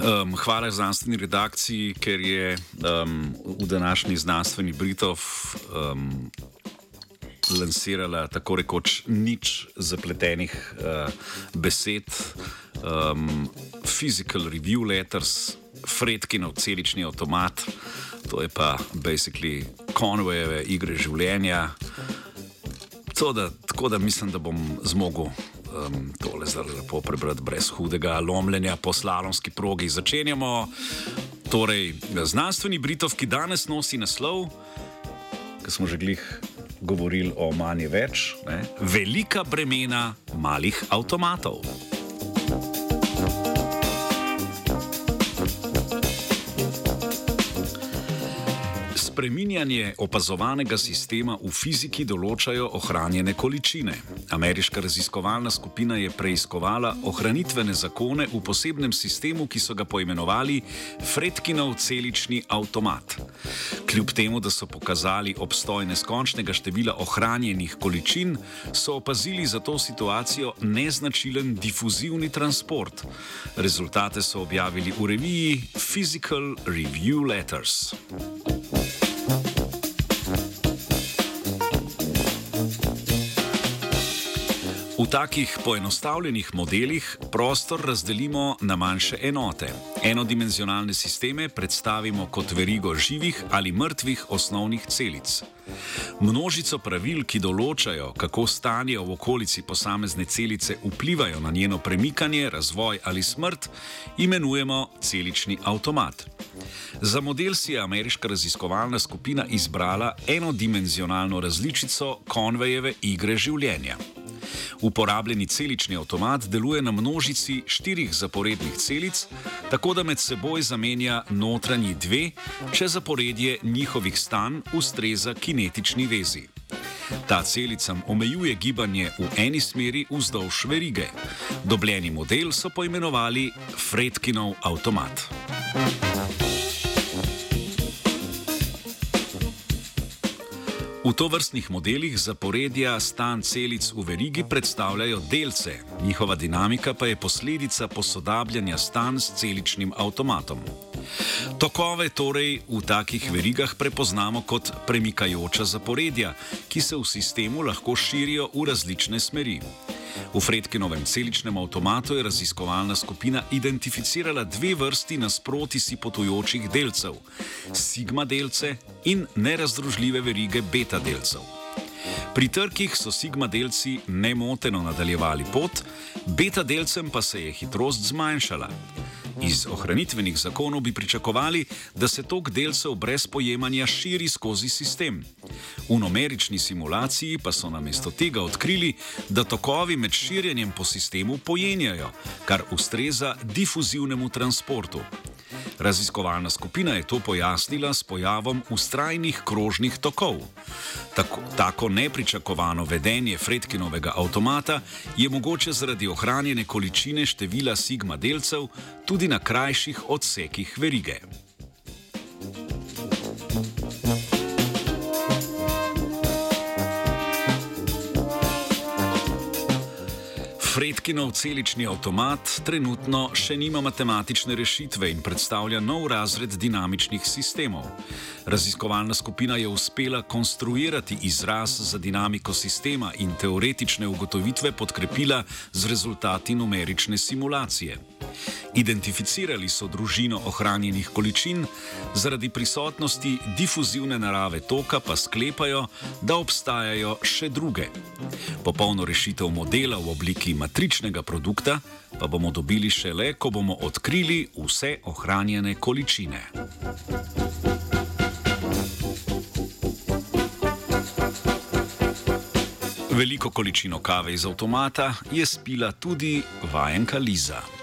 Um, hvala znanstveni redakciji, ker je um, v današnji znanstveni Britov um, lansirala tako rekoč nič zapletenih uh, besed, um, physical review letters, Fredkinov celični avtomat, to je pa basically Conwayove igre življenja. Da, tako da mislim, da bom zmogel um, tole zelo lepo prebrati, brez hudega lomljenja po slalomski progi. Začenjamo. Torej, znanstveni Britov, ki danes nosi naslov, ki smo že glih govorili o manj več, ne? velika bremena malih avtomatov. Spreminjanje opazovanega sistema v fiziki določajo ohranjene količine. Ameriška raziskovalna skupina je preiskovala ohranitvene zakone v posebnem sistemu, ki so ga poimenovali Fredkinov celični avtomat. Kljub temu, da so pokazali obstoj neskončnega števila ohranjenih količin, so opazili za to situacijo neznačilen difuzivni transport. Rezultate so objavili v reviji Physical Review Letters. V takih poenostavljenih modelih prostor razdelimo na manjše enote. Enodimenzionalne sisteme predstavimo kot verigo živih ali mrtvih osnovnih celic. Množico pravil, ki določajo, kako stanje v okolici posamezne celice vplivajo na njeno premikanje, razvoj ali smrt, imenujemo celični avtomat. Za model si je ameriška raziskovalna skupina izbrala enodimenzionalno različico Conwayjeve igre življenja. Uporabljeni celični avtomat deluje na množici štirih zaporednih celic, tako da med seboj zamenja notranji dve, če zaporedje njihovih stanj ustreza kinetični vezi. Ta celicam omejuje gibanje v eni smeri vzdolž verige. Dobljeni model so poimenovali Fredkinov avtomat. V tovrstnih modelih zaporedja stan celic v verigi predstavljajo delce, njihova dinamika pa je posledica posodabljanja stan s celičnim avtomatom. Tokove torej v takih verigah prepoznamo kot premikajoča zaporedja, ki se v sistemu lahko širijo v različne smeri. V Fredkinovem celičnem avtomatu je raziskovalna skupina identificirala dve vrsti nasproti si potujočih delcev: sigma delce in nerazdružljive verige beta delcev. Pri trkih so sigma delci nemoteno nadaljevali pot, beta delcem pa se je hitrost zmanjšala. Iz ohranitvenih zakonov bi pričakovali, da se tok delcev brez pojemanja širi skozi sistem. V numerični simulaciji pa so namesto tega odkrili, da tokovi med širjenjem po sistemu pojenjajo, kar ustreza difuzivnemu transportu. Raziskovalna skupina je to pojasnila s pojavom ustrajnih krožnih tokov. Tako, tako nepričakovano vedenje Fredkinovega avtomata je mogoče zaradi ohranjene količine števila sigma delcev tudi na krajših odsekih verige. Fredkinov celični avtomat trenutno še nima matematične rešitve in predstavlja nov razred dinamičnih sistemov. Raziskovalna skupina je uspela konstruirati izraz za dinamiko sistema in teoretične ugotovitve podkrepila z rezultati numerične simulacije. Identificirali so družino ohranjenih količin, zaradi prisotnosti difuzivne narave toka pa sklepajo, da obstajajo še druge. Popolno rešitev modela v obliki matričnega produkta pa bomo dobili šele, ko bomo odkrili vse ohranjene količine. Veliko količino kave iz avtomata je spila tudi vajenka Liza.